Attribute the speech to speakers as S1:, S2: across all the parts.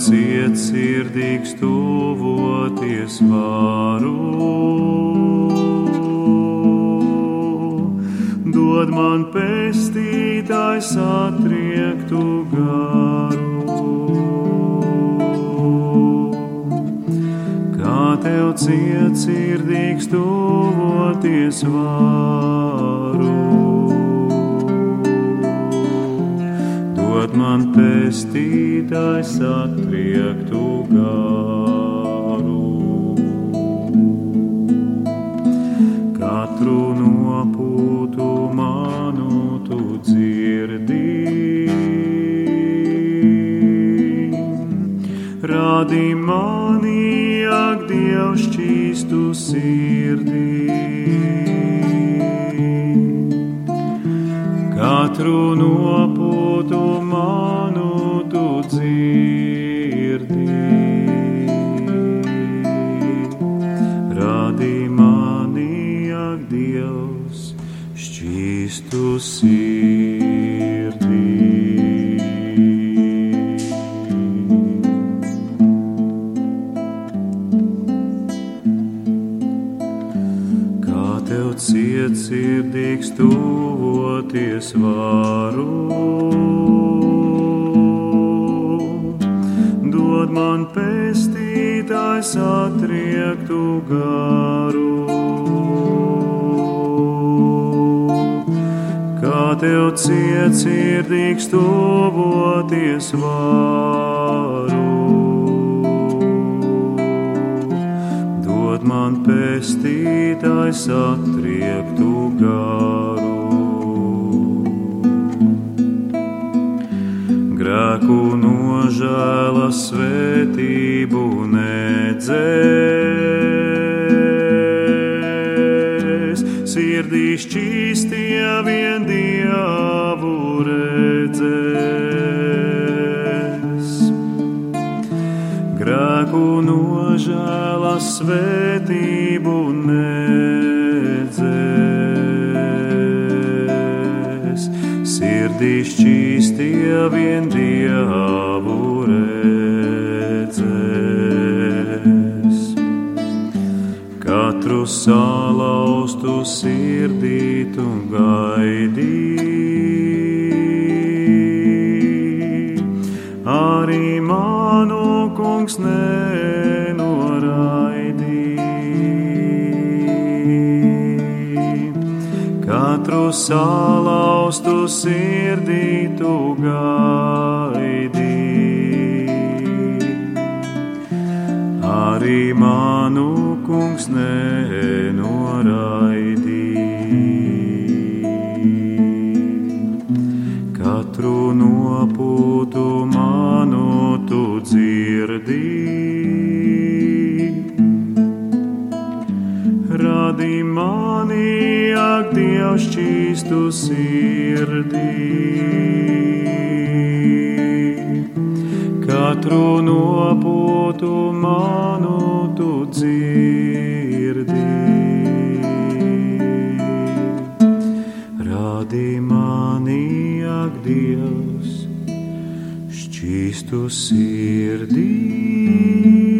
S1: ciet sirdīgs tuvoties varu. Dod man pestītājs atriektu garu. Kā tev ciet sirdīgs tuvoties varu. Dod man pestītājs atriektu garu. Katru nopūtu manu tu dzirdi. Rādi mani, ak, Dievs, šķīstu sirdī. Katru nopūtu varu. Dod man pestītājs atriektu garu. Kā tev ciet sirdīgs tuvoties varu. Dod man pestītājs atriektu garu. Grēku nožēla svētību nedzēs, sirdī šķīstie vien dievu redzēs grēku nožēla svētību nedzēs. Sirdī šķīstie vien dievu redzēs. Katru salauztu sirdītu gaidīt arī manu kungs nenoraidīja. Katru salauztu sirdī tu gaidīji. Arī manu kungs nenoraidīja. Katru nopūtu manu tu dzirdi. Ak, Dievs, šķīstu sirdī. Katru nopūtu manu tu dzirdi. Radi mani, ak, Dievs, šķīstu sirdī.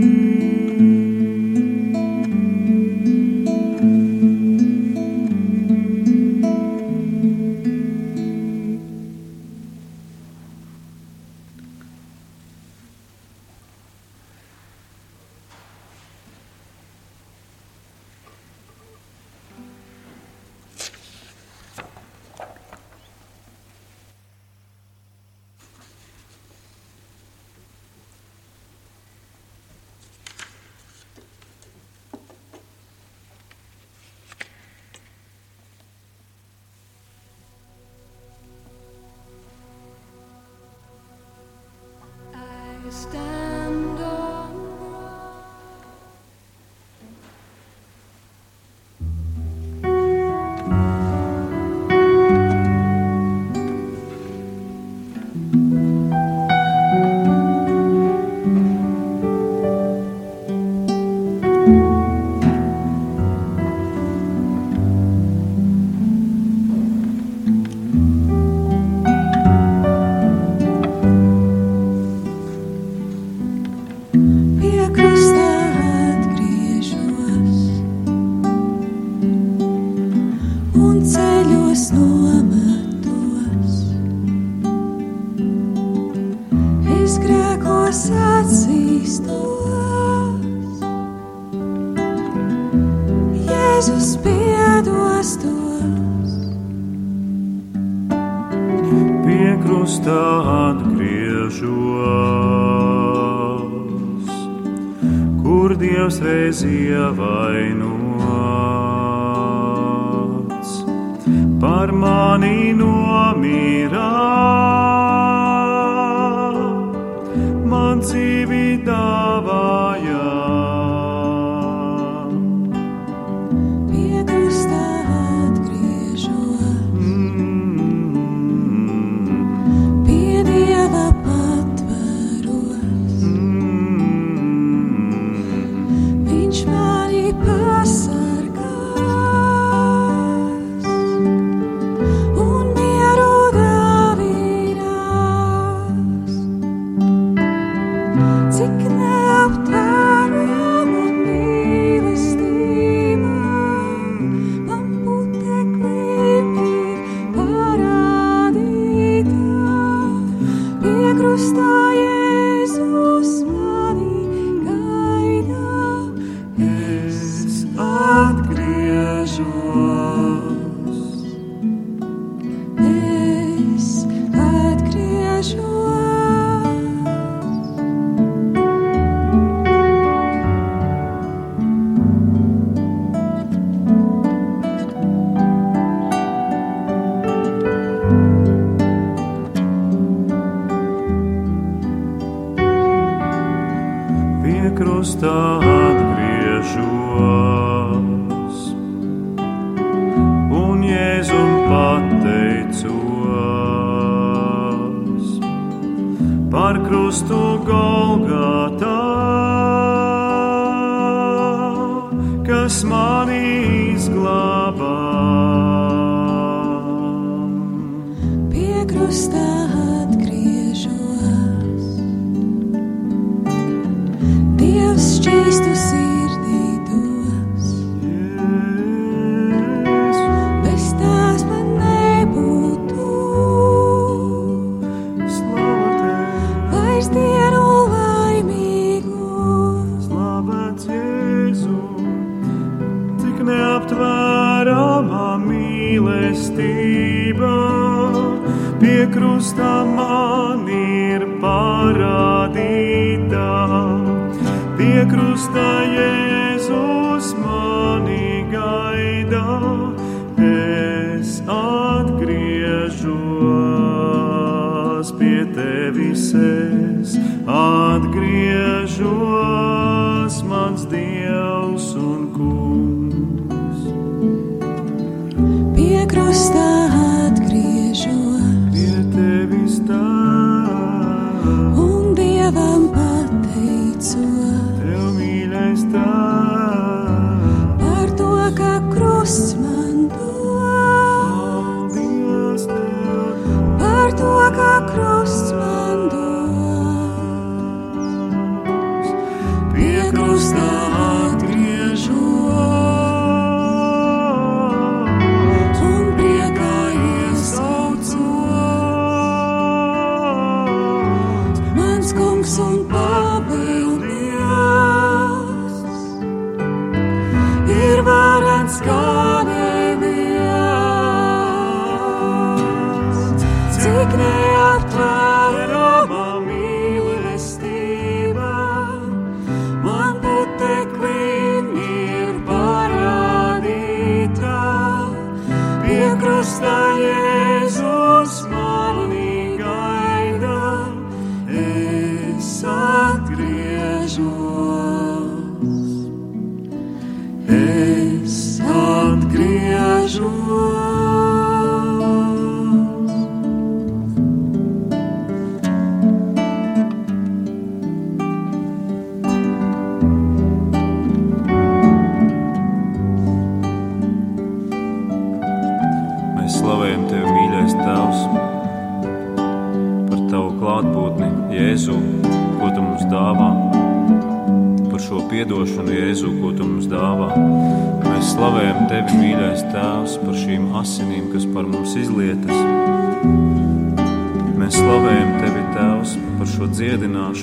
S2: I can't. neaptverama mīlestība, piekrustā man
S1: ir parādīta. Piekrustā Jēzus mani gaida, es atgriežos pie tevis, es atgriežos mans dievs.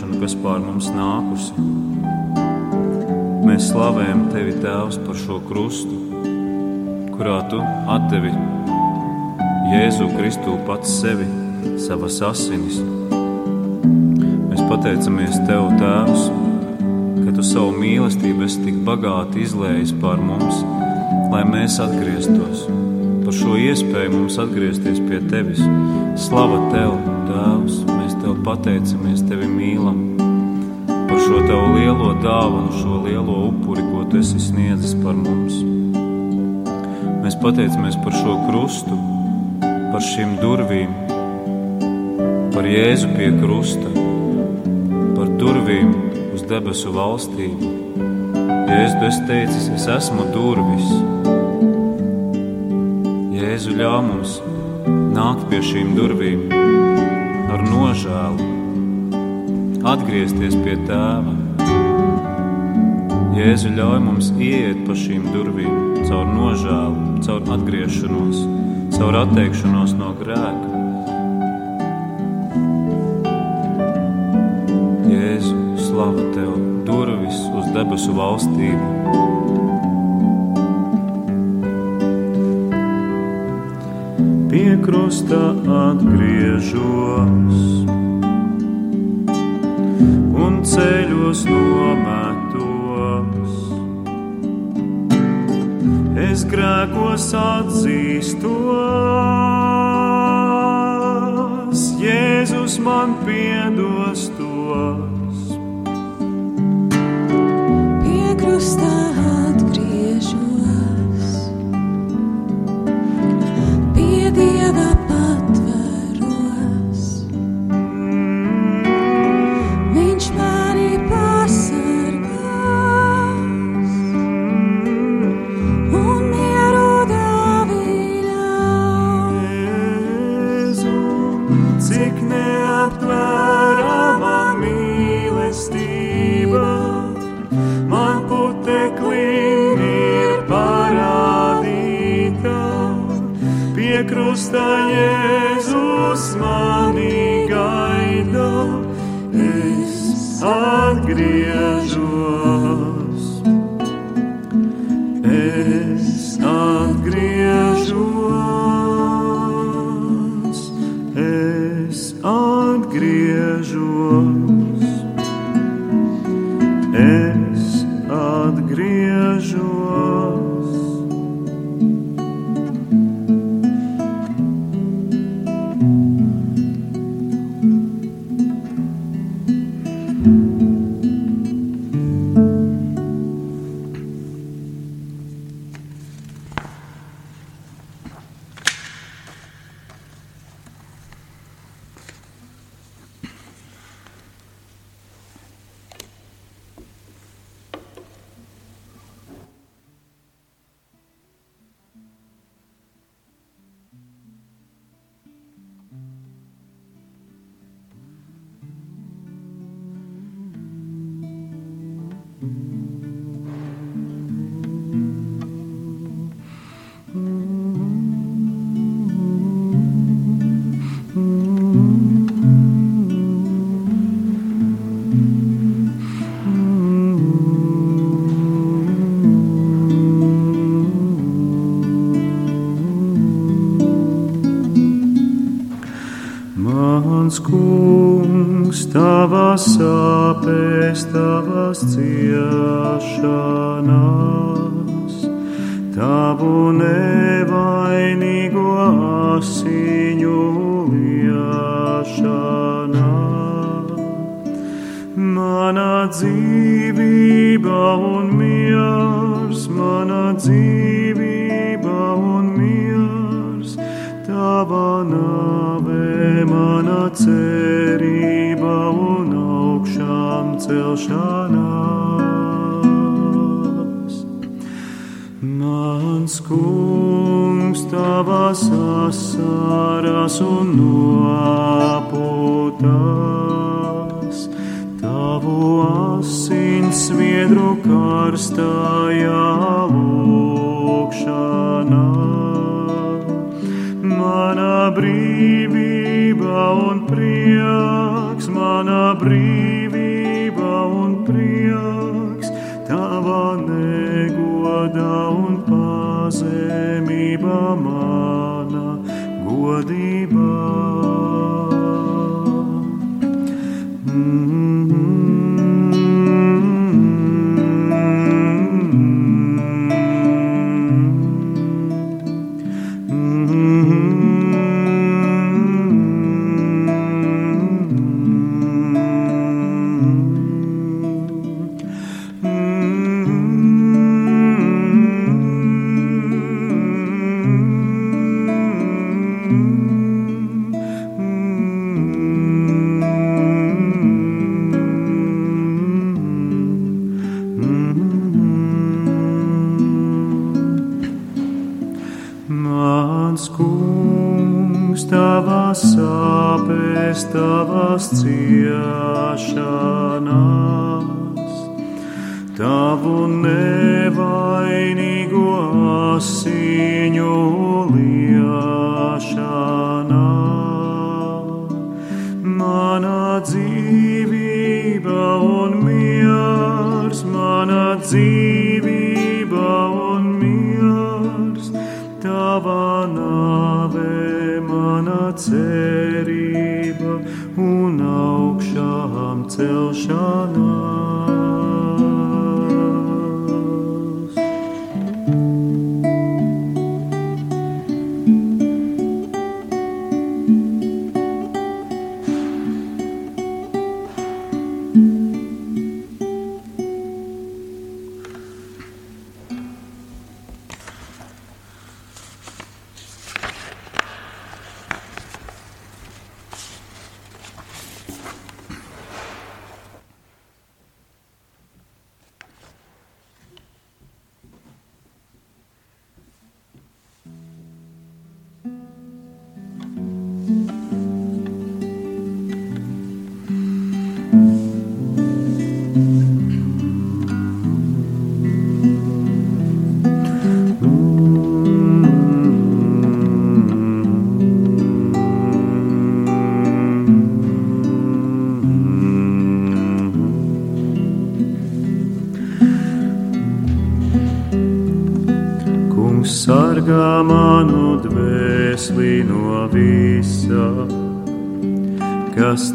S2: Dziedināšanu, kas pār mums nākusi. Mēs slavējam Tevi, Tēvs, par šo krustu, kurā Tu atdevi Jēzu Kristu pats sevi, savas asinis. Mēs pateicamies Tev, Tēvs, ka Tu savu mīlestību esi tik bagāti izlējis pār mums, lai mēs atgrieztos. Par šo iespēju mums atgriezties pie Tevis. Slava Tev, Tēvs, pateicamies, Tevi mīlam. Par šo Tavu lielo dāvanu, šo lielo upuri, ko Tu esi sniedzis par mums. Mēs pateicamies par šo krustu, par šīm durvīm, par Jēzu pie krusta, par durvīm uz debesu valstību. Jēzu, tu esi teicis, es esmu durvis. Jēzu ļauj mums nākt pie šīm durvīm ar nožēlu, atgriezties pie tēva. Jēzu ļauj mums ieiet pa šīm durvīm caur nožēlu, caur atgriešanos, caur atteikšanos no grēka. Jēzu, slava tev, durvis uz debesu valstību. Pie krusta atgriežos un ceļos nometos. Es grēkos atzīstos, Jēzus man piedos
S3: krusta
S1: Jēzus mani gaida, es atgriežos. Es atgriežos, es atgriežos, sāpes, tavas ciešanas, tavu nevainīgo asiņu liešanā. Mana dzīvība un miers, mana dzīvība un miers, tava nāve, mana cerība celšanās. Mans kungs, tavas asāras un nopūtās, tavu asins sviedru karstajā lūkšanā. Mana brīvība un prieks, mana brīvība prieks, tava negoda un pazemība mana godībā. Kas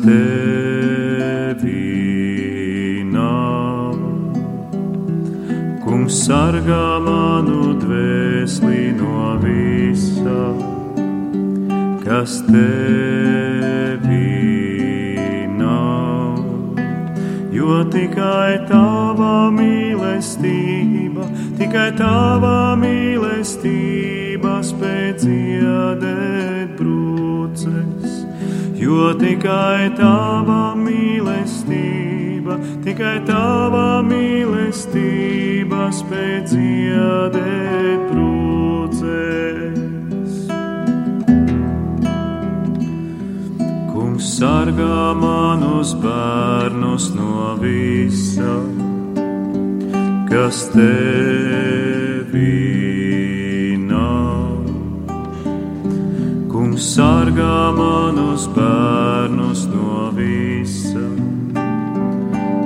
S1: tevi nav. Kungs sargā manus bērnus no visa,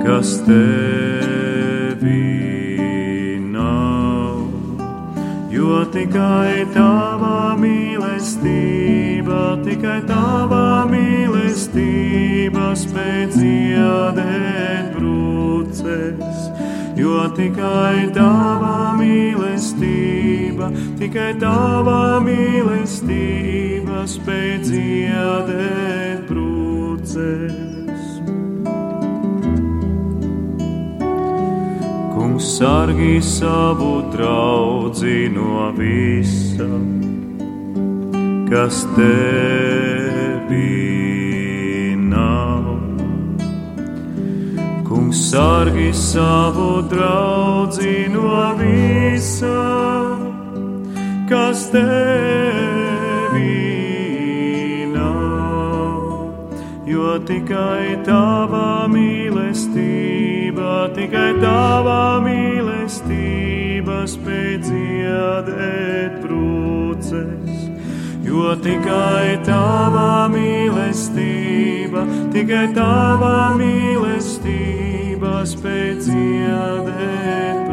S1: kas tevi nav. Jo tikai tava mīlestība, tikai tava mīlestība spēj dziedēt brūces. Jo tikai tava mīlestība, tikai tava mīlestība spēj dziedēt brūces. Kungs sargī savu draugu no visa, kas tevi Sargī savu draugu no visa, kas tevi nav. Jo tikai tava mīlestība, tikai tava mīlestība spēj dziedēt brūces. Jo tikai tava mīlestība, tikai tava mīlestība spēj dziedēt brūces.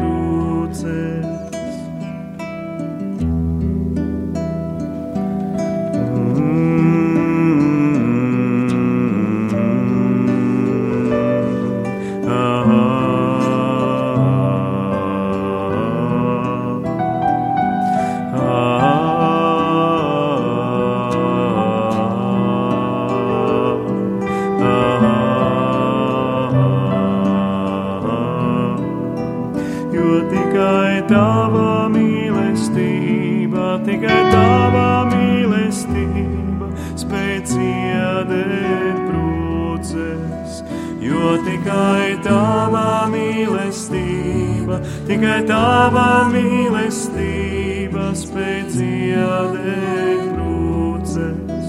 S1: Tikai tava mīlestība spēj dziedēt brūces.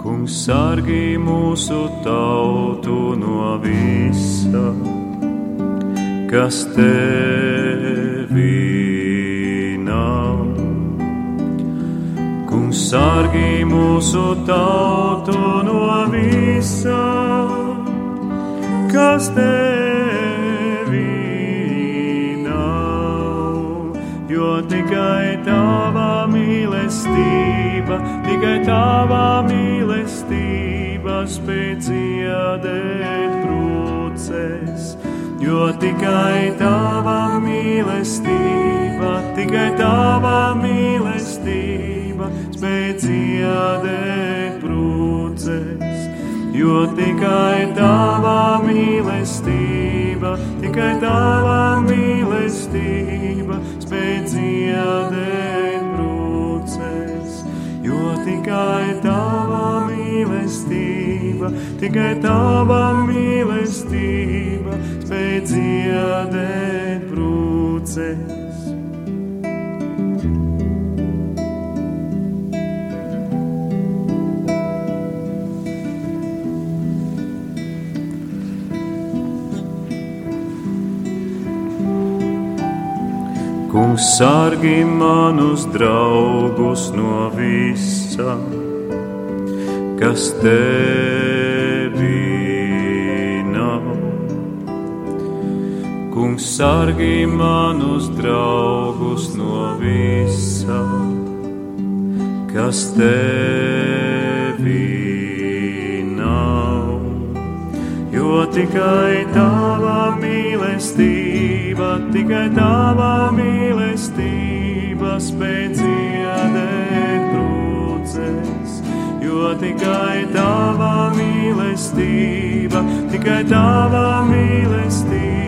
S1: Kungs sargī mūsu tautu no visa kas tevi nav. Kungs sargī mūsu tautu no visa, kas tevi mīlestība, tikai tava mīlestība spēj dziedēt brūces jo tikai tava mīlestība, tikai tava mīlestība spēj dziedēt brūces. Jo tikai tava mīlestība, tikai tava tikai tava mīlestība, tikai tava mīlestība spēj dziedēt brūces. Kungs sargi manus draugus no visa, kas tevi Kungs sargī manus draugus no visa, kas tevi nav. Jo tikai tava mīlestība, tikai tava mīlestība spēj dziedēt brūces. Jo tikai tava mīlestība, tikai tava mīlestība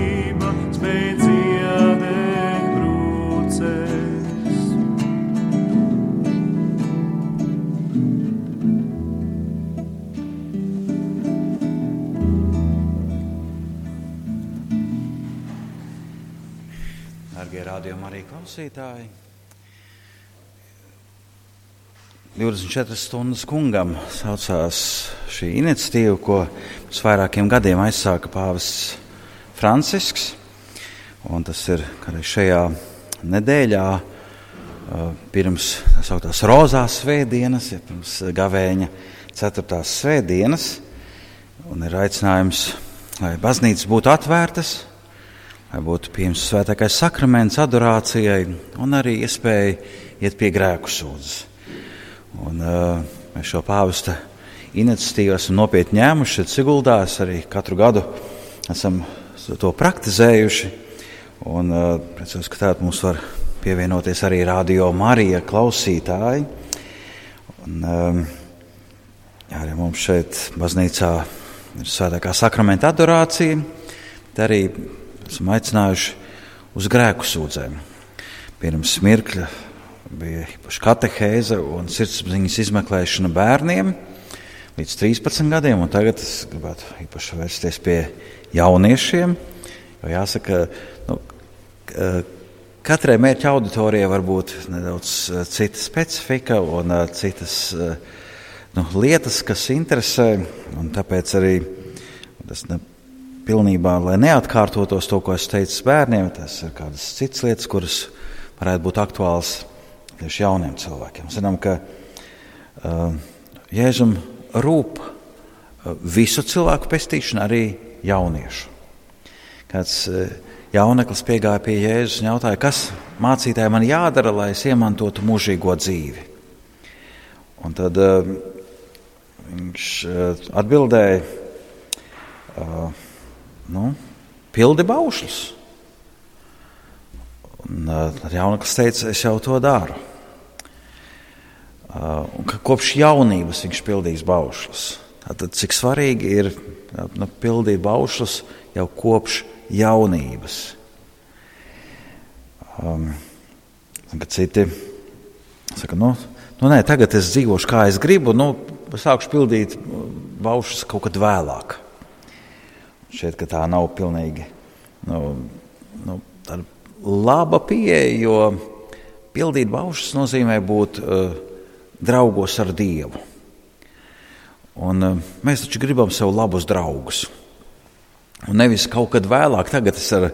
S4: klausītāji. 24 stundas kungam saucās šī iniciatīva, ko pirms vairākiem gadiem aizsāka Pāvests Francisks. Un tas ir šajā nedēļā, pirms tā sauktās rozās svētdienas, ja pirms gavēņa 4. svētdienas, un ir aicinājums, lai baznīcas būtu atvērtas lai būtu pieejams svētākais sakraments, adorācijai un arī iespēja iet pie grēku sūdzes. Un, uh, mēs šo pāvesta iniciatīvu esam nopietni ņēmuši šeit Siguldās, arī katru gadu esam to praktizējuši. Un uh, priecājos, ka tātad mums var pievienoties arī radio Marija klausītāji. Un, um, jā, arī mums šeit baznīcā ir svētākā sakramenta adorācija, arī esam aicinājuši uz grēku sūdzēm. Pirms mirkļa bija īpaši katehēze un sirdsapziņas izmeklēšana bērniem līdz 13 gadiem, un tagad es gribētu īpaši vērsties pie jauniešiem. Jo jāsaka, nu, katrai mērķa auditorijai var būt nedaudz eh, cita specifika un eh, citas eh, nu, lietas, kas interesē. Tāpēc arī tas ne, pilnībā, lai neatkārtotos to, ko es teicu bērniem, tas ir kādas citas lietas, kuras varētu būt aktuālas tieši jauniem cilvēkiem. Zinām, ka uh, Jēzum rūp uh, visu cilvēku pestīšana, arī jauniešu. Kāds uh, jauneklis piegāja pie Jēzus un jautāja, kas mācītāji man jādara, lai es iemantotu mūžīgo dzīvi. Un tad uh, viņš uh, atbildēja, uh, nu, pildi baušļus. Un, uh, jauneklis teica, es jau to daru. Uh, kopš jaunības viņš pildīs baušļus. Tad, cik svarīgi ir nu, pildīt baušļus jau kopš jaunības. Um, citi Saka, nu, nu nē, tagad es dzīvošu kā es gribu, nu, sākšu pildīt baušas kaut kad vēlāk. Ka tā nav pilnīgi nu, nu, laba pieeja, jo pildīt baušas nozīmē būt uh, draugos ar Dievu. Un, uh, mēs taču gribam sev labus draugus. Un nevis kaut kad vēlāk, tagad es ar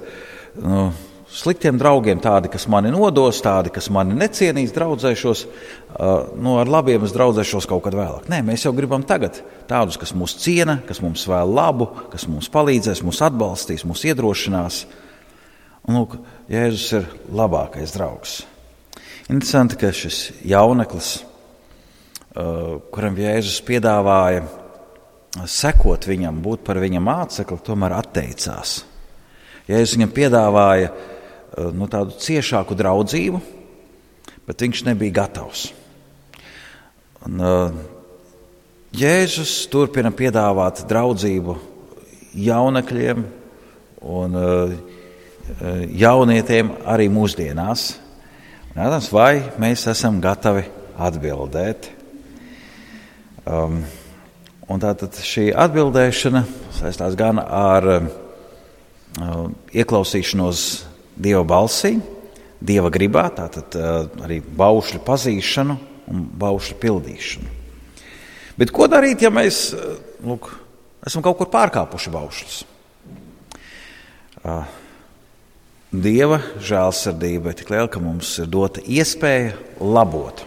S4: nu, sliktiem draugiem, tādi, kas mani nodos, tādi, kas mani necienīs, draudzēšos, uh, nu, ar labiem es draudzēšos kaut kad vēlāk. Nē, mēs jau gribam tagad tādus, kas mūs ciena, kas mums vēl labu, kas mums palīdzēs, mūs atbalstīs, mūs iedrošinās. Un, lūk, Jēzus ir labākais draugs. Interesanti, ka šis jauneklis, kuram Jēzus piedāvāja sekot viņam, būt par viņa mācekli, tomēr atteicās. Jēzus viņam piedāvāja uh, nu, tādu ciešāku draudzību, bet viņš nebija gatavs. Un, uh, Jēzus turpina piedāvāt draudzību jaunekļiem un jaunietiem arī mūsdienās. Protams, vai mēs esam gatavi atbildēt? Um, tātad šī atbildēšana saistās gan ar um, ieklausīšanos Dieva balsī, Dieva gribā, tātad arī baušļu pazīšanu un baušļu pildīšanu. Bet ko darīt, ja mēs lūk, esam kaut kur pārkāpuši baušļus? Dieva žēlsirdība ir tik liela, ka mums ir dota iespēja labot.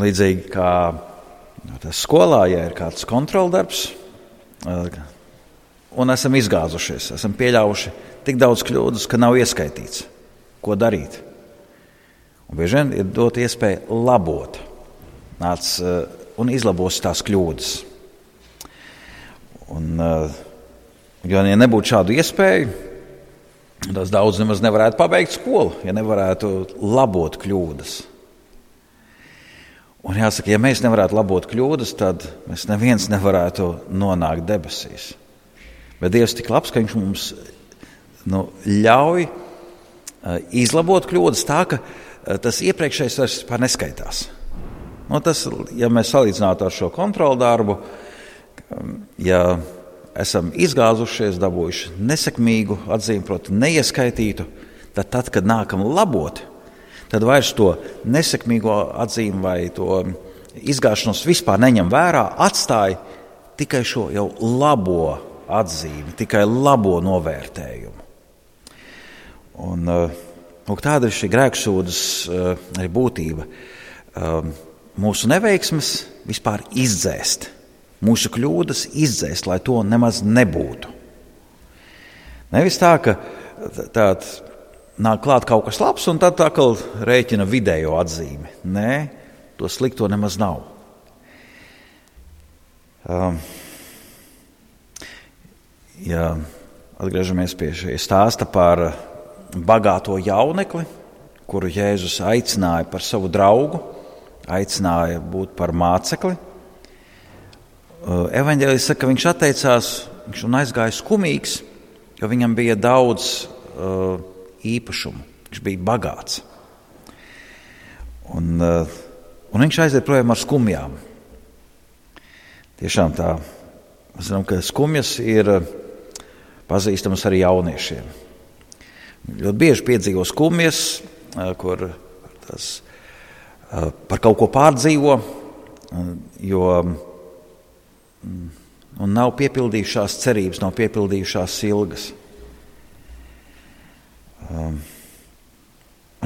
S4: Līdzīgi kā nu, skolā, ja ir kāds kontroldarbs, un esam izgāzušies, esam pieļāvuši tik daudz kļūdas, ka nav ieskaitīts, ko darīt. Un bieži vien ir dota iespēja labot, nāc un izlabos tās kļūdas. Un, uh, Jo, ja nebūtu šādu iespēju, tad daudz nemaz nevarētu pabeigt skolu, ja nevarētu labot kļūdas. Un jāsaka, ja mēs nevarētu labot kļūdas, tad mēs neviens nevarētu nonākt debesīs. Bet Dievs ir tik labs, ka Viņš mums nu, ļauj izlabot kļūdas tā, ka tas iepriekšējais vairs neskaitās. Nu, tas, ja mēs salīdzinātu ar šo kontrolu darbu, ja esam izgāzušies, dabūjuši nesekmīgu atzīmi, proti, neieskaitītu, tad, tad, kad nākam labot, tad vairs to nesekmīgo atzīmi vai to izgāšanos vispār neņem vērā, atstāja tikai šo jau labo atzīmi, tikai labo novērtējumu. Un, uh, tāda ir šī grēksūdas uh, arī būtība. Um, mūsu neveiksmes vispār izdzēst mūsu kļūdas izdzēst, lai to nemaz nebūtu. Nevis tā, ka tāds nāk klāt kaut kas labs, un tad atkal rēķina vidējo atzīmi. Nē, to slikto nemaz nav. Um, ja atgriežamies pie šī stāsta par bagāto jaunekli, kuru Jēzus aicināja par savu draugu, aicināja būt par mācekli Evanģēlis saka, ka viņš atteicās, viņš aizgāja skumīgs, jo viņam bija daudz uh, īpašumu. Viņš bija bagāts. Un, uh, un viņš aiziet projām ar skumjām. Tiešām tā. Mēs zinām, ka skumjas ir pazīstamas arī jauniešiem. Ļoti bieži piedzīvo skumjas, kur tas par kaut ko pārdzīvo, jo un nav piepildījušās cerības, nav piepildījušās ilgas.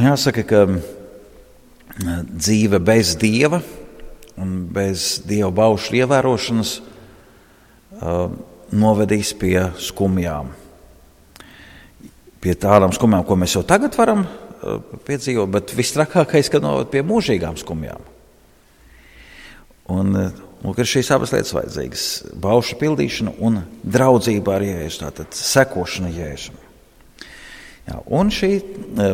S4: Jāsaka, ka dzīve bez dieva un bez dieva baušu ievērošanas novedīs pie skumjām. Pie tādām skumjām, ko mēs jau tagad varam uh, piedzīvot, bet visstrakākais, ka noved pie mūžīgām skumjām. Un, uh, Lūk, ir šīs abas lietas vajadzīgas - baušu pildīšana un draudzība ar Jēzu, tātad sekošana Jēzum. Jā, un šī e,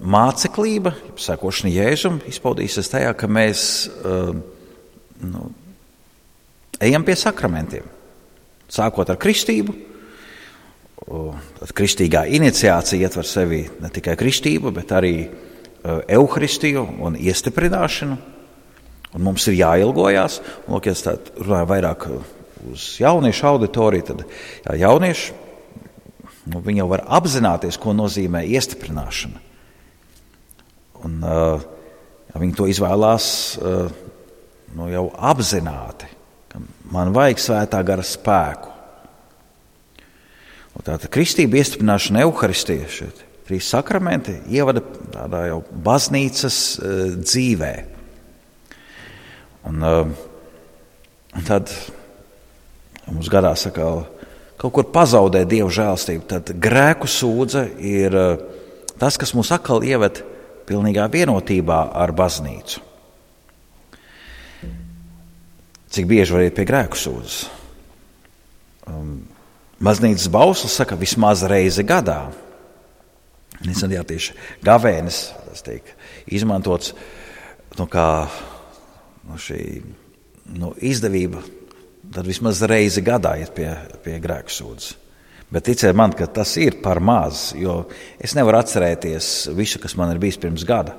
S4: māceklība, sekošana Jēzum, izpaudīsies tajā, ka mēs e, nu, ejam pie sakramentiem. Sākot ar kristību, tad kristīgā iniciācija ietver sevi ne tikai kristību, bet arī evaharistiju un iestiprināšanu. Un mums ir jāilgojas, un, lūk, ja es runāju vairāk uz jauniešu auditoriju, tad jā, jaunieši nu, jau var apzināties, ko nozīmē iestiprināšana. Un, uh, ja viņi to izvēlās uh, nu, jau apzināti, man vajag svētā gara spēku. Tāda kristība, iestiprināšana, evaharistija, šie trīs sakramenti ievada tādā jau baznīcas uh, dzīvēm. Un, uh, tad mums gadās atkal kaut kur pazaudēt dievu žēlstību. Tad grēku sūdze ir uh, tas, kas mūs atkal ieved pilnīgā vienotībā ar baznīcu. Cik bieži var iet pie grēku sūdzes? Um, Baznīcas bauslis saka, vismaz reizi gadā. Nesen jā, tieši gavēnis tiek izmantots nu, kā nu, šī nu, izdevība, tad vismaz reizi gadā iet pie, pie grēku sūdzes. Bet ticiet man, ka tas ir par maz, jo es nevaru atcerēties visu, kas man ir bijis pirms gada.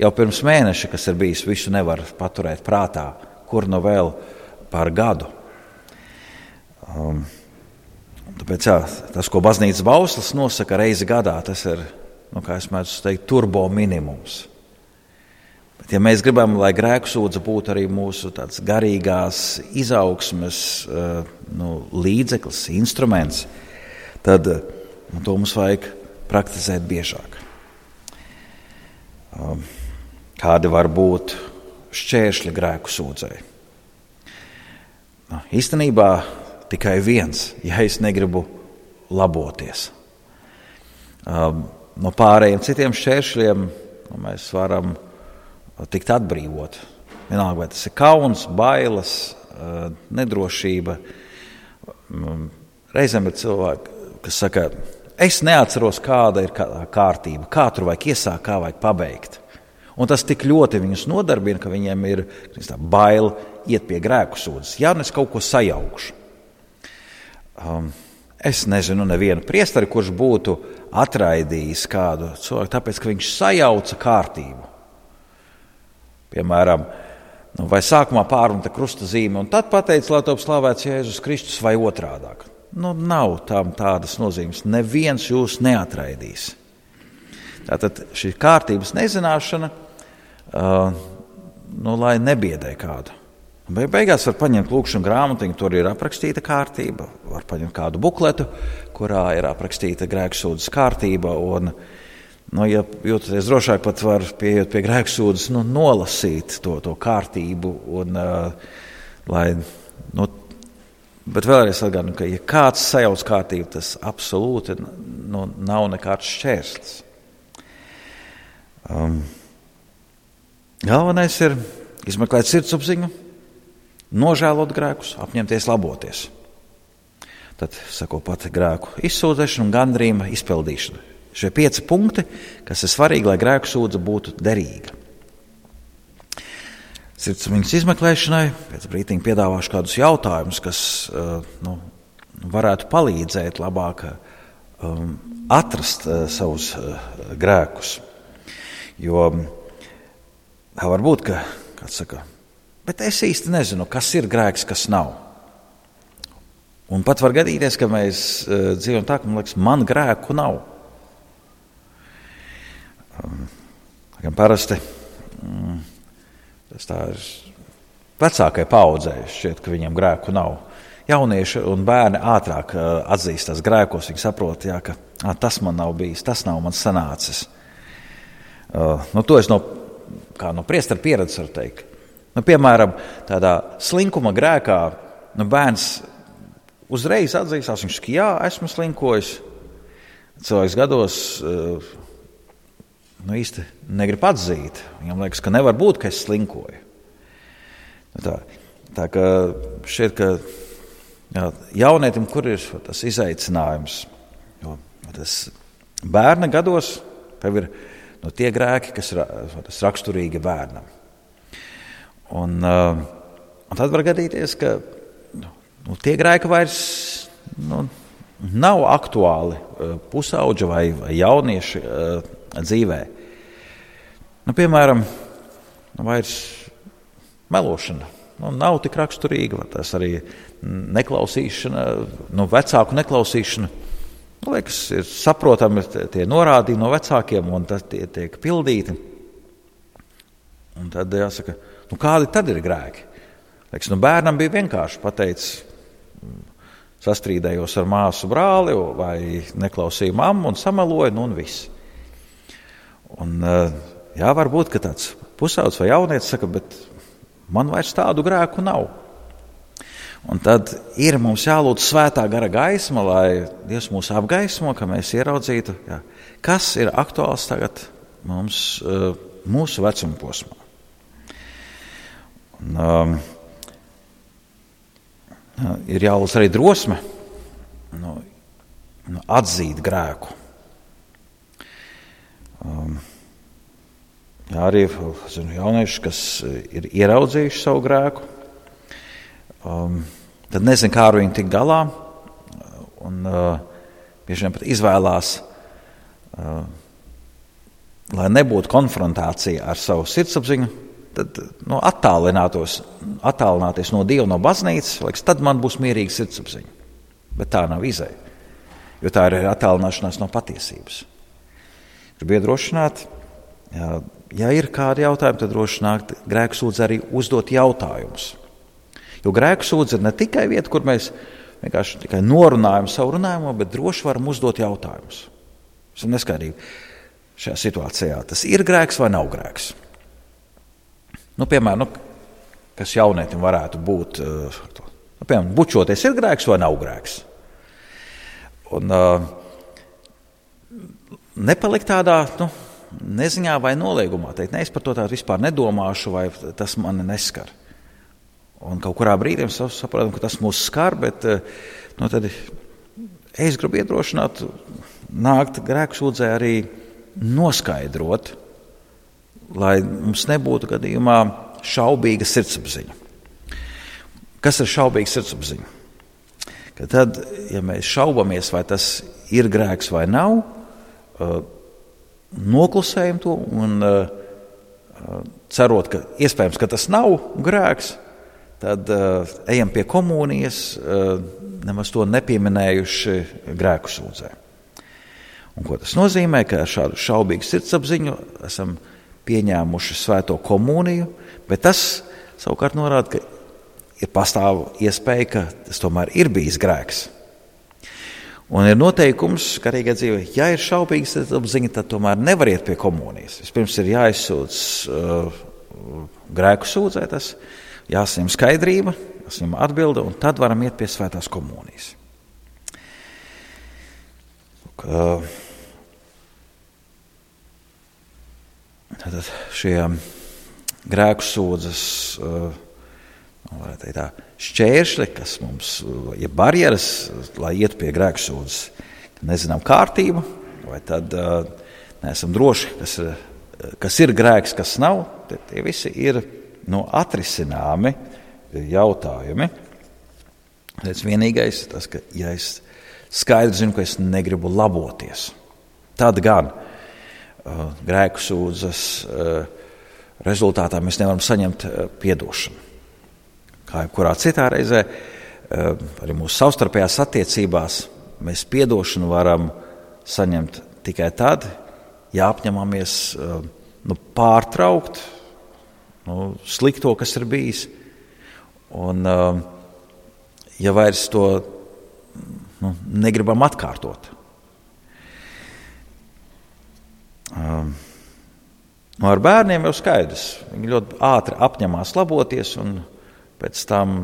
S4: Jau pirms mēneša, kas ir bijis, visu nevar paturēt prātā, kur nu vēl par gadu. Um, tāpēc jā, tas, ko baznīcas bauslis nosaka reizi gadā, tas ir, nu, kā es mēdzu teikt, turbo minimums. Bet, ja mēs gribam, lai grēku sūdzība būtu arī mūsu garīgās izaugsmes eh, nu, līdzeklis, instruments, tad nu, to mums vajag praktizēt biežāk. Um, kādi var būt šķēršļi grēku sūdzēji? Nu, īstenībā tikai viens, ja es negribu laboties. Um, no pārējiem citiem šķēršļiem nu, mēs varam tikt atbrīvot. Vienalga, vai tas ir kauns, bailes, eh, nedrošība. Mm, reizēm ir cilvēki, kas saka, es neatceros, kāda ir kārtība, kā tur vajag iesākt, kā vajag pabeigt. Un tas tik ļoti viņus nodarbina, ka viņiem ir tā, bail iet pie grēku sūdzes. Jā, nu es kaut ko sajaukšu. Um, es nezinu, nevienu priesteri, kurš būtu atraidījis kādu cilvēku, tāpēc ka viņš sajauca kārtību. Piemēram, nu, vai sākumā pārunta krusta zīme, un tad pateica, lai top slavēts Jēzus Kristus, vai otrādi. Nu, nav tam tādas nozīmes. Neviens jūs neatraidīs. Tātad šī kārtības nezināšana, uh, nu, lai nebiedē kādu. Be, beigās var paņemt lūkšanu grāmatiņu, tur ir aprakstīta kārtība. Var paņemt kādu bukletu, kurā ir aprakstīta grēksūdzes kārtība. Un, uh, Nu, ja jūtaties drošāk, pat var pieiet pie grēksūdzes, nu, nolasīt to, to kārtību. Un, uh, lai, nu, bet vēlreiz atgādinu, ka, ja kāds sajauc kārtību, tas absolūti nu, nav nekāds šķērslis. Um, galvenais ir izmeklēt sirdsapziņu, nožēlot grēkus, apņemties laboties. Tad sako pati grēku izsūdzēšana un gandrījuma izpildīšana. Šie pieci punkti, kas ir svarīgi, lai grēku sūdzība būtu derīga. Sirdsapziņas izmeklēšanai pēc brīdiņa piedāvāšu kādus jautājumus, kas uh, nu, varētu palīdzēt labāk um, atrast uh, savus uh, grēkus. Jo var būt, ka kāds saka, bet es īsti nezinu, kas ir grēks, kas nav. Un pat var gadīties, ka mēs dzīvojam tā, ka man liekas, man grēku nav. Gan parasti mm, tas ir vecākai paudzei, šķiet, ka viņiem grēku nav. Jaunieši un bērni ātrāk uh, atzīstās grēkos. Viņi saprot, jā, ka à, tas man nav bijis, tas nav man sanācis. Uh, nu, to es no, no priestera pieredzes varu teikt. Nu, piemēram, tādā slinkuma grēkā nu, bērns uzreiz atzīstās, viņš saka, jā, esmu slinkojis. Cilvēks gados uh, nu, īsti negrib atzīt. Viņam liekas, ka nevar būt, ka es slinkoju. Nu, tā, tā kā šķiet, ka jā, jaunietim, kur ir tas izaicinājums, jo tas bērna gados tev ir nu, tie grēki, kas ir raksturīgi bērnam. Un, uh, un tad var gadīties, ka nu, tie grēki vairs nu, nav aktuāli uh, pusauģa vai, jaunieša uh, dzīvē. Nu, piemēram, vairs melošana nu, nav tik raksturīga, tas arī neklausīšana, nu, vecāku neklausīšana. Liekas, ir saprotami tie norādījumi no vecākiem, un tas tie tiek pildīti. Un tad jāsaka, nu, kādi tad ir grēki? Liekas, nu, bērnam bija vienkārši pateicis, sastrīdējos ar māsu brāli vai neklausīju mammu un sameloju, nu un viss. Un, jā, varbūt tāds pusaudzis vai jaunietis saka, bet man vairs tādu grēku nav. Un tad ir mums jālūdz svētā gara gaisma, lai Dievs mūs apgaismo, ka mēs ieraudzītu, jā, kas ir aktuāls tagad mums, mūsu vecuma posmā. Un, um, ir jālūdz arī drosme nu, nu, atzīt grēku. Um, jā, arī zinu, jaunieši, kas ir ieraudzījuši savu grēku, um, tad nezinu, kā ar viņu tikt galā. Un, uh, bieži vien pat izvēlās, uh, lai nebūtu konfrontācija ar savu sirdsapziņu, tad nu, attālināties no Dieva, no baznīcas, liekas, tad man būs mierīga sirdsapziņa. Bet tā nav izēja, jo tā ir attālināšanās no patiesības. Ir biedrošināt, ja, ja ir kādi jautājumi, tad droši nāk grēku sūdz arī uzdot jautājumus. Jo grēku sūdz ir ne tikai vieta, kur mēs vienkārši tikai norunājam savu runājumu, bet droši varam uzdot jautājumus. Esam neskaidrīgi šajā situācijā. Tas ir grēks vai nav grēks? Nu, piemēram, nu, kas jaunietim varētu būt, uh, nu, piemēram, bučoties ir grēks vai nav grēks. Un, uh, nepalikt tādā nu, neziņā vai noliegumā, teikt, ne, es par to tādu vispār nedomāšu, vai tas mani neskar. Un kaut kurā brīdī mēs saprotam, ka tas mūs skar, bet uh, nu, es gribu iedrošināt, nākt grēku sūdzē arī noskaidrot, lai mums nebūtu gadījumā šaubīga sirdsapziņa. Kas ir šaubīga sirdsapziņa? Ka tad, ja mēs šaubamies, vai tas ir grēks vai nav, uh, noklusējam to un uh, cerot, ka iespējams ka tas nav grēks, tad ejam pie komunijas, nemaz to nepieminējuši grēku sūdzē. Un ko tas nozīmē? Ka ar šādu šaubīgu sirdsapziņu esam pieņēmuši svēto komuniju, bet tas savukārt norāda, ka ir pastāv iespēja, ka tas tomēr ir bijis grēks. Un ir noteikums, ka arī dzīvē, ja ir šaubīgas apziņa, tad tomēr nevar iet pie komunijas. Vispirms ir jāizsūdz uh, grēku sūdzētas, jāsaņem skaidrība, jāsaņem atbilde, un tad varam iet pie svētās komunijas. Tātad šie grēku sūdzes, uh, tā, šķēršļi, kas mums ir barjeras, lai ietu pie grēku sūdzes, nezinām kārtību, vai tad neesam droši, kas, kas ir grēks, kas nav. Tie visi ir no atrisināmi jautājumi. Tas vienīgais ir tas, ka ja es skaidri zinu, ka es negribu laboties, tad gan Uh, grēku sūdzes uh, rezultātā mēs nevaram saņemt uh, atdošanu. Kā jebkurā citā reizē, arī mūsu savstarpējās attiecībās, mēs atdošanu varam saņemt tikai tad, ja apņemamies nu, pārtraukt nu, slikto, kas ir bijis, un ja vairs to nu, negribam atkārtot. Um, nu ar bērniem jau skaidrs. Viņi ļoti ātri apņemās laboties, un pēc tam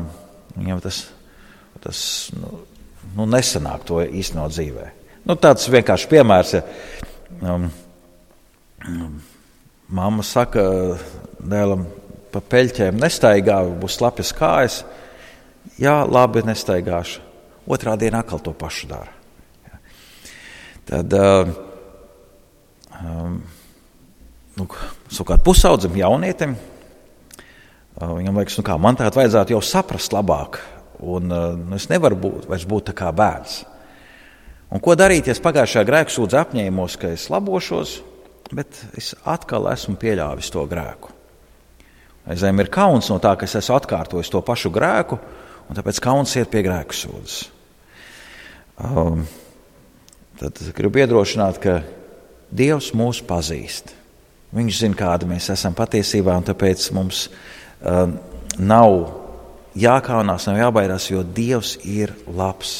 S4: viņam tas, tas nu, nu, nesanāk to īstenot dzīvē. Nu, tāds vienkāršs piemērs. Ja, um, um, mamma saka dēlam, pa peļķēm nestaigā, būs slapjas kājas. Jā, labi, nestaigāšu. Otrā dienā atkal to pašu dara. Tad, uh, um, nu, savukārt pusaudzim, jaunietim, uh, viņam liekas, nu kā, man tādā vajadzētu jau saprast labāk, un uh, nu, es nevaru būt, vairs būt tā kā bērns. Un ko darīt, ja es pagājušajā grēksūdzē apņēmos, ka es labošos, bet es atkal esmu pieļāvis to grēku. Aizējām ir kauns no tā, ka es esmu atkārtojis to pašu grēku, un tāpēc kauns iet pie grēku sūdzes. Um, tad gribu iedrošināt, ka Dievs mūs pazīst. Viņš zina, kāda mēs esam patiesībā, un tāpēc mums um, nav jākaunās, nav jābaidās, jo Dievs ir labs.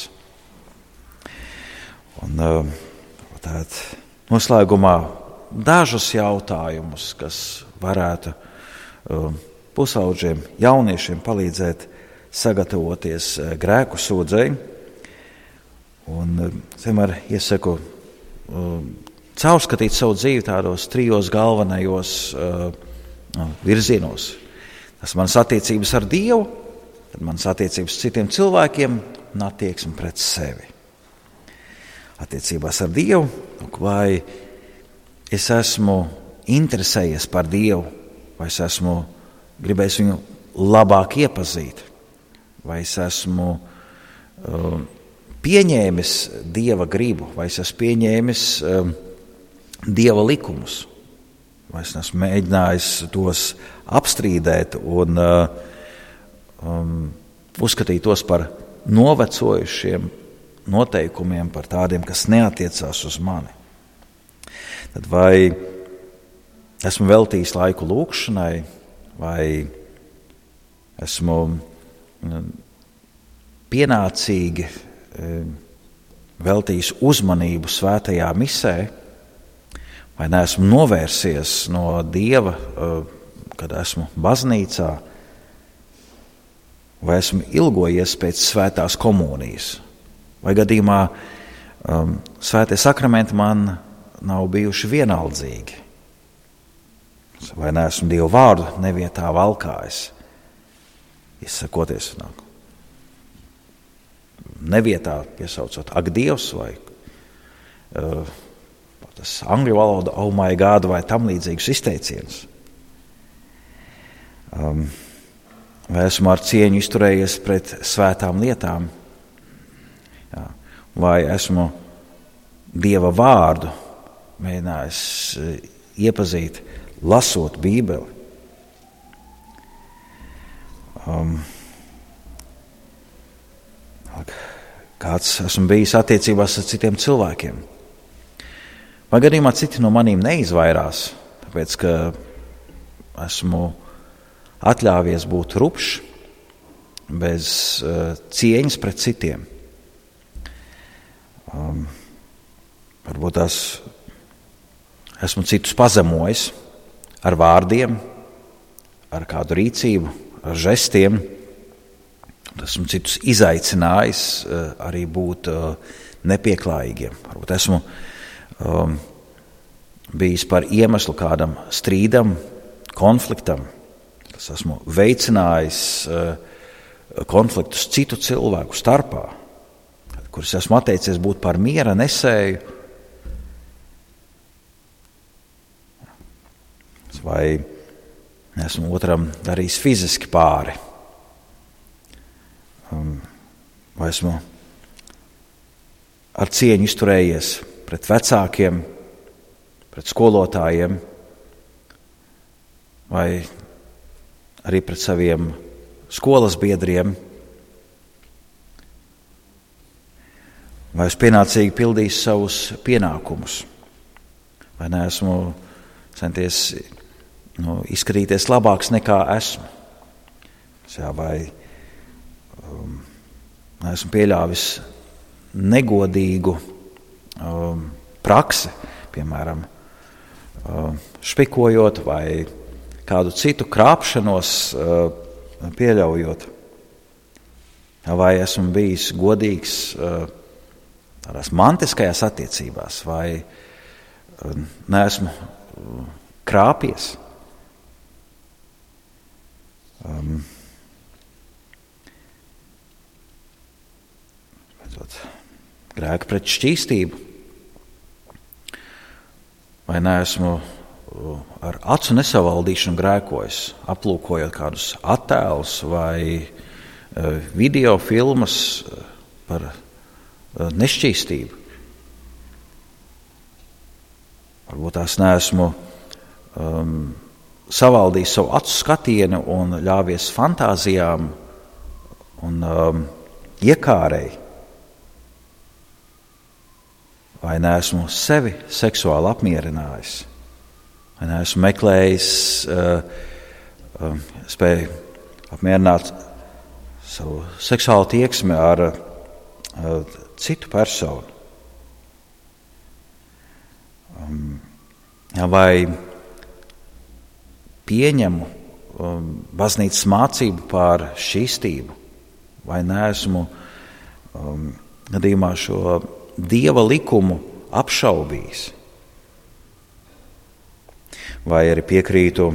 S4: Un, um, tātad, noslēgumā dažus jautājumus, kas varētu um, pusaudžiem, jauniešiem palīdzēt sagatavoties uh, grēku sūdzēji. Un um, es vienmēr iesaku um, caurskatīt savu dzīvi tādos trijos galvenajos uh, virzienos. Tas manas attiecības ar Dievu, tad manas attiecības ar citiem cilvēkiem un attieksme pret sevi. Attiecībās ar Dievu, vai es esmu interesējies par Dievu, vai es esmu gribējis viņu labāk iepazīt, vai es esmu uh, pieņēmis Dieva gribu, vai es esmu pieņēmis uh, Dieva likumus, vai es esmu mēģinājis tos apstrīdēt un uh, um, uzskatīt tos par novecojušiem noteikumiem, par tādiem, kas neatiecās uz mani. Tad vai esmu veltījis laiku lūkšanai, vai esmu mm, pienācīgi mm, veltījis uzmanību svētajā misē, vai neesmu novērsies no dieva, mm, kad esmu baznīcā, vai esmu ilgojies pēc svētās komunijas, vai gadījumā um, svētie sakramenti man nav bijuši vienaldzīgi. Vai neesmu Dievu vārdu nevietā valkājis, izsakoties nāk. Nevietā piesaucot ak, Dievs, vai uh, tas angļu valoda, oh, my God, vai tam līdzīgus izteicienus. Um, vai esmu ar cieņu izturējies pret svētām lietām, Jā. vai esmu Dieva vārdu mēģinājis eh, iepazīt, lasot Bībeli. Um, kāds esmu bijis attiecībās ar citiem cilvēkiem. Vai gadījumā citi no maniem neizvairās, tāpēc ka esmu atļāvies būt rupšs, bez uh, cieņas pret citiem. Um, varbūt tās Esmu citus pazemojis ar vārdiem, ar kādu rīcību, ar žestiem. Esmu citus izaicinājis eh, arī būt eh, nepieklājīgiem. Varbūt esmu um, bijis par iemeslu kādam strīdam, konfliktam. Es esmu veicinājis uh, konfliktus citu cilvēku starpā, kurus esmu atteicies būt par miera nesēju vai esmu otram darījis fiziski pāri. Um, vai esmu ar cieņu izturējies pret vecākiem, pret skolotājiem, vai arī pret saviem skolas biedriem. Vai es pienācīgi pildīju savus pienākumus, vai neesmu centies nu, izskatīties labāks nekā esmu. Jā, vai um, esmu pieļāvis negodīgu um, praksi, piemēram, um, špikojot vai kādu citu krāpšanos uh, pieļaujot. Vai esmu bijis godīgs uh, tādās mantiskajās attiecībās, vai uh, neesmu uh, krāpies. Um, grēka pret šķīstību. Vai neesmu uh, ar acu nesavaldīšanu grēkojis, aplūkojot kādus attēlus vai uh, video filmas uh, par nešķīstību? varbūt tās neesmu um, savaldījis savu acu skatienu un ļāvies fantāzijām un um, iekārēji. Vai neesmu sevi seksuāli apmierinājis, vai neesmu meklējis, uh, um, spēju apmierināt savu seksuālu tieksmi ar uh, citu personu. Um, vai pieņemu um, baznīcas mācību par šīstību, vai neesmu um, gadījumā šo dieva likumu apšaubījis, vai arī piekrītu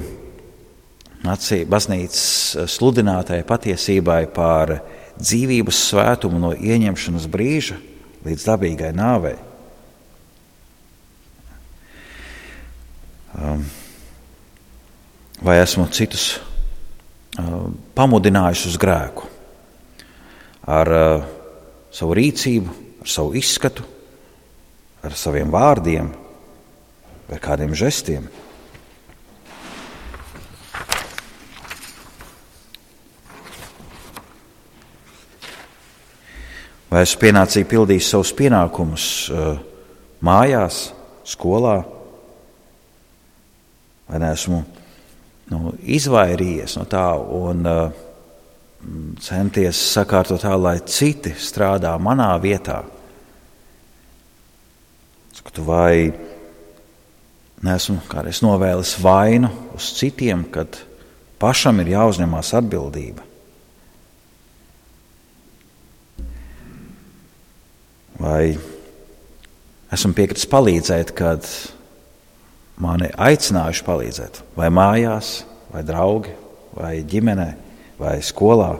S4: baznīcas sludinātajai patiesībai par dzīvības svētumu no ieņemšanas brīža līdz dabīgai nāvei. Um, vai esmu citus pamudinājis uz grēku ar savu rīcību, ar savu izskatu, ar saviem vārdiem vai kādiem žestiem. Vai esmu pienācīgi pildījis savus pienākumus mājās, skolā, vai neesmu nu, izvairījies no tā un uh, centies sakārtot tā, lai citi strādā manā vietā. Skatu, vai nesmu kādreiz novēlis vainu uz citiem, kad pašam ir jāuzņemās atbildība. Vai esmu piekritis palīdzēt, kad mani aicinājuši palīdzēt, vai mājās, vai draugi, vai ģimenē, vai skolā.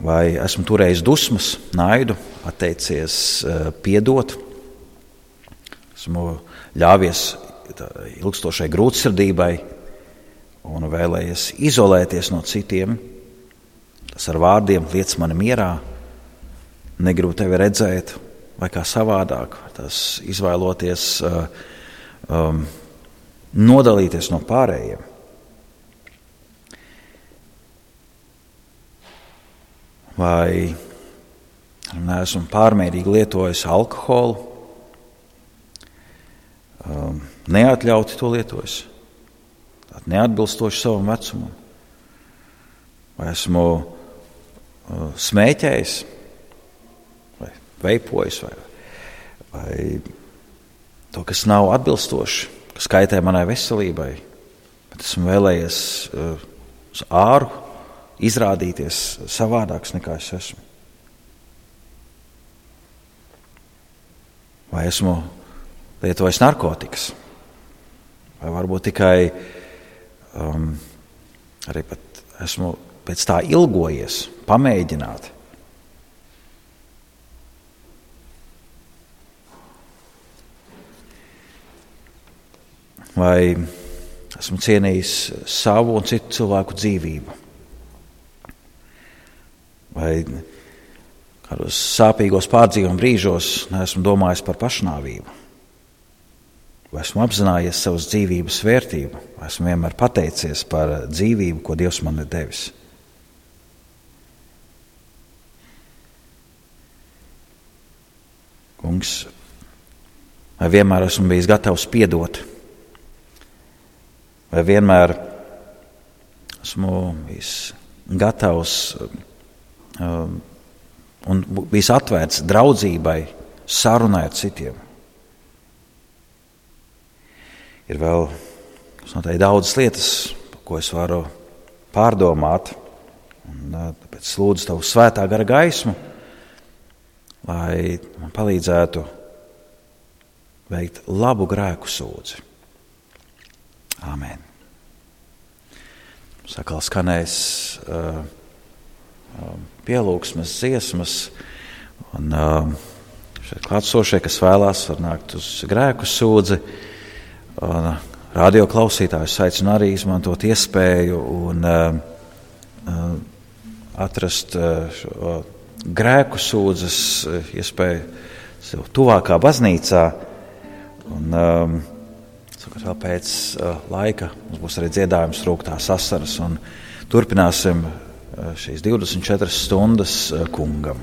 S4: Vai esmu turējis dusmas, naidu, atteicies piedot, esmu ļāvies ilgstošai grūtsirdībai un vēlējies izolēties no citiem. Tas ar vārdiem liec mani mierā, negribu tevi redzēt, vai kā savādāk, tas izvēloties, uh, um, nodalīties no pārējiem. Vai neesmu pārmērīgi lietojis alkoholu, um, neatļauti to lietojis, neatbilstoši savam vecumam, vai esmu uh, smēķējis veipojis vai, vai to, kas nav atbilstoši, kas kaitē manai veselībai. Bet esmu vēlējies uh, uz āru izrādīties savādāks nekā es esmu. Vai esmu lietojis narkotikas, vai varbūt tikai um, arī esmu pēc tā ilgojies, pamēģināt. Vai esmu cienījis savu un citu cilvēku dzīvību. Vai kādos sāpīgos pārdzīvuma brīžos neesmu domājis par pašnāvību. Vai esmu apzinājies savas dzīvības vērtību, vai esmu vienmēr pateicies par dzīvību, ko Dievs man ir devis. Kungs, vai vienmēr esmu bijis gatavs piedot vai vienmēr esmu gatavs um, un bijis atvērts draudzībai, sarunai ar citiem. Ir vēl daudzas lietas, ko es varu pārdomāt. Un, uh, tāpēc lūdzu tavu svētā gara gaismu, lai man palīdzētu veikt labu grēku sūdzi. Āmen. Sakal skanēs uh, uh, pielūgsmes, dziesmas, un uh, šeit klātsošie, kas vēlās, var nākt uz grēku sūdzi. Un, uh, radio klausītājus aicinu arī izmantot iespēju un uh, uh, atrast uh, šo grēku sūdzes, uh, iespēju tuvākā baznīcā. Un, um, sakot, vēl pēc uh, laika mums būs arī dziedājums rūktās asaras un turpināsim uh, šīs 24 stundas uh, kungam.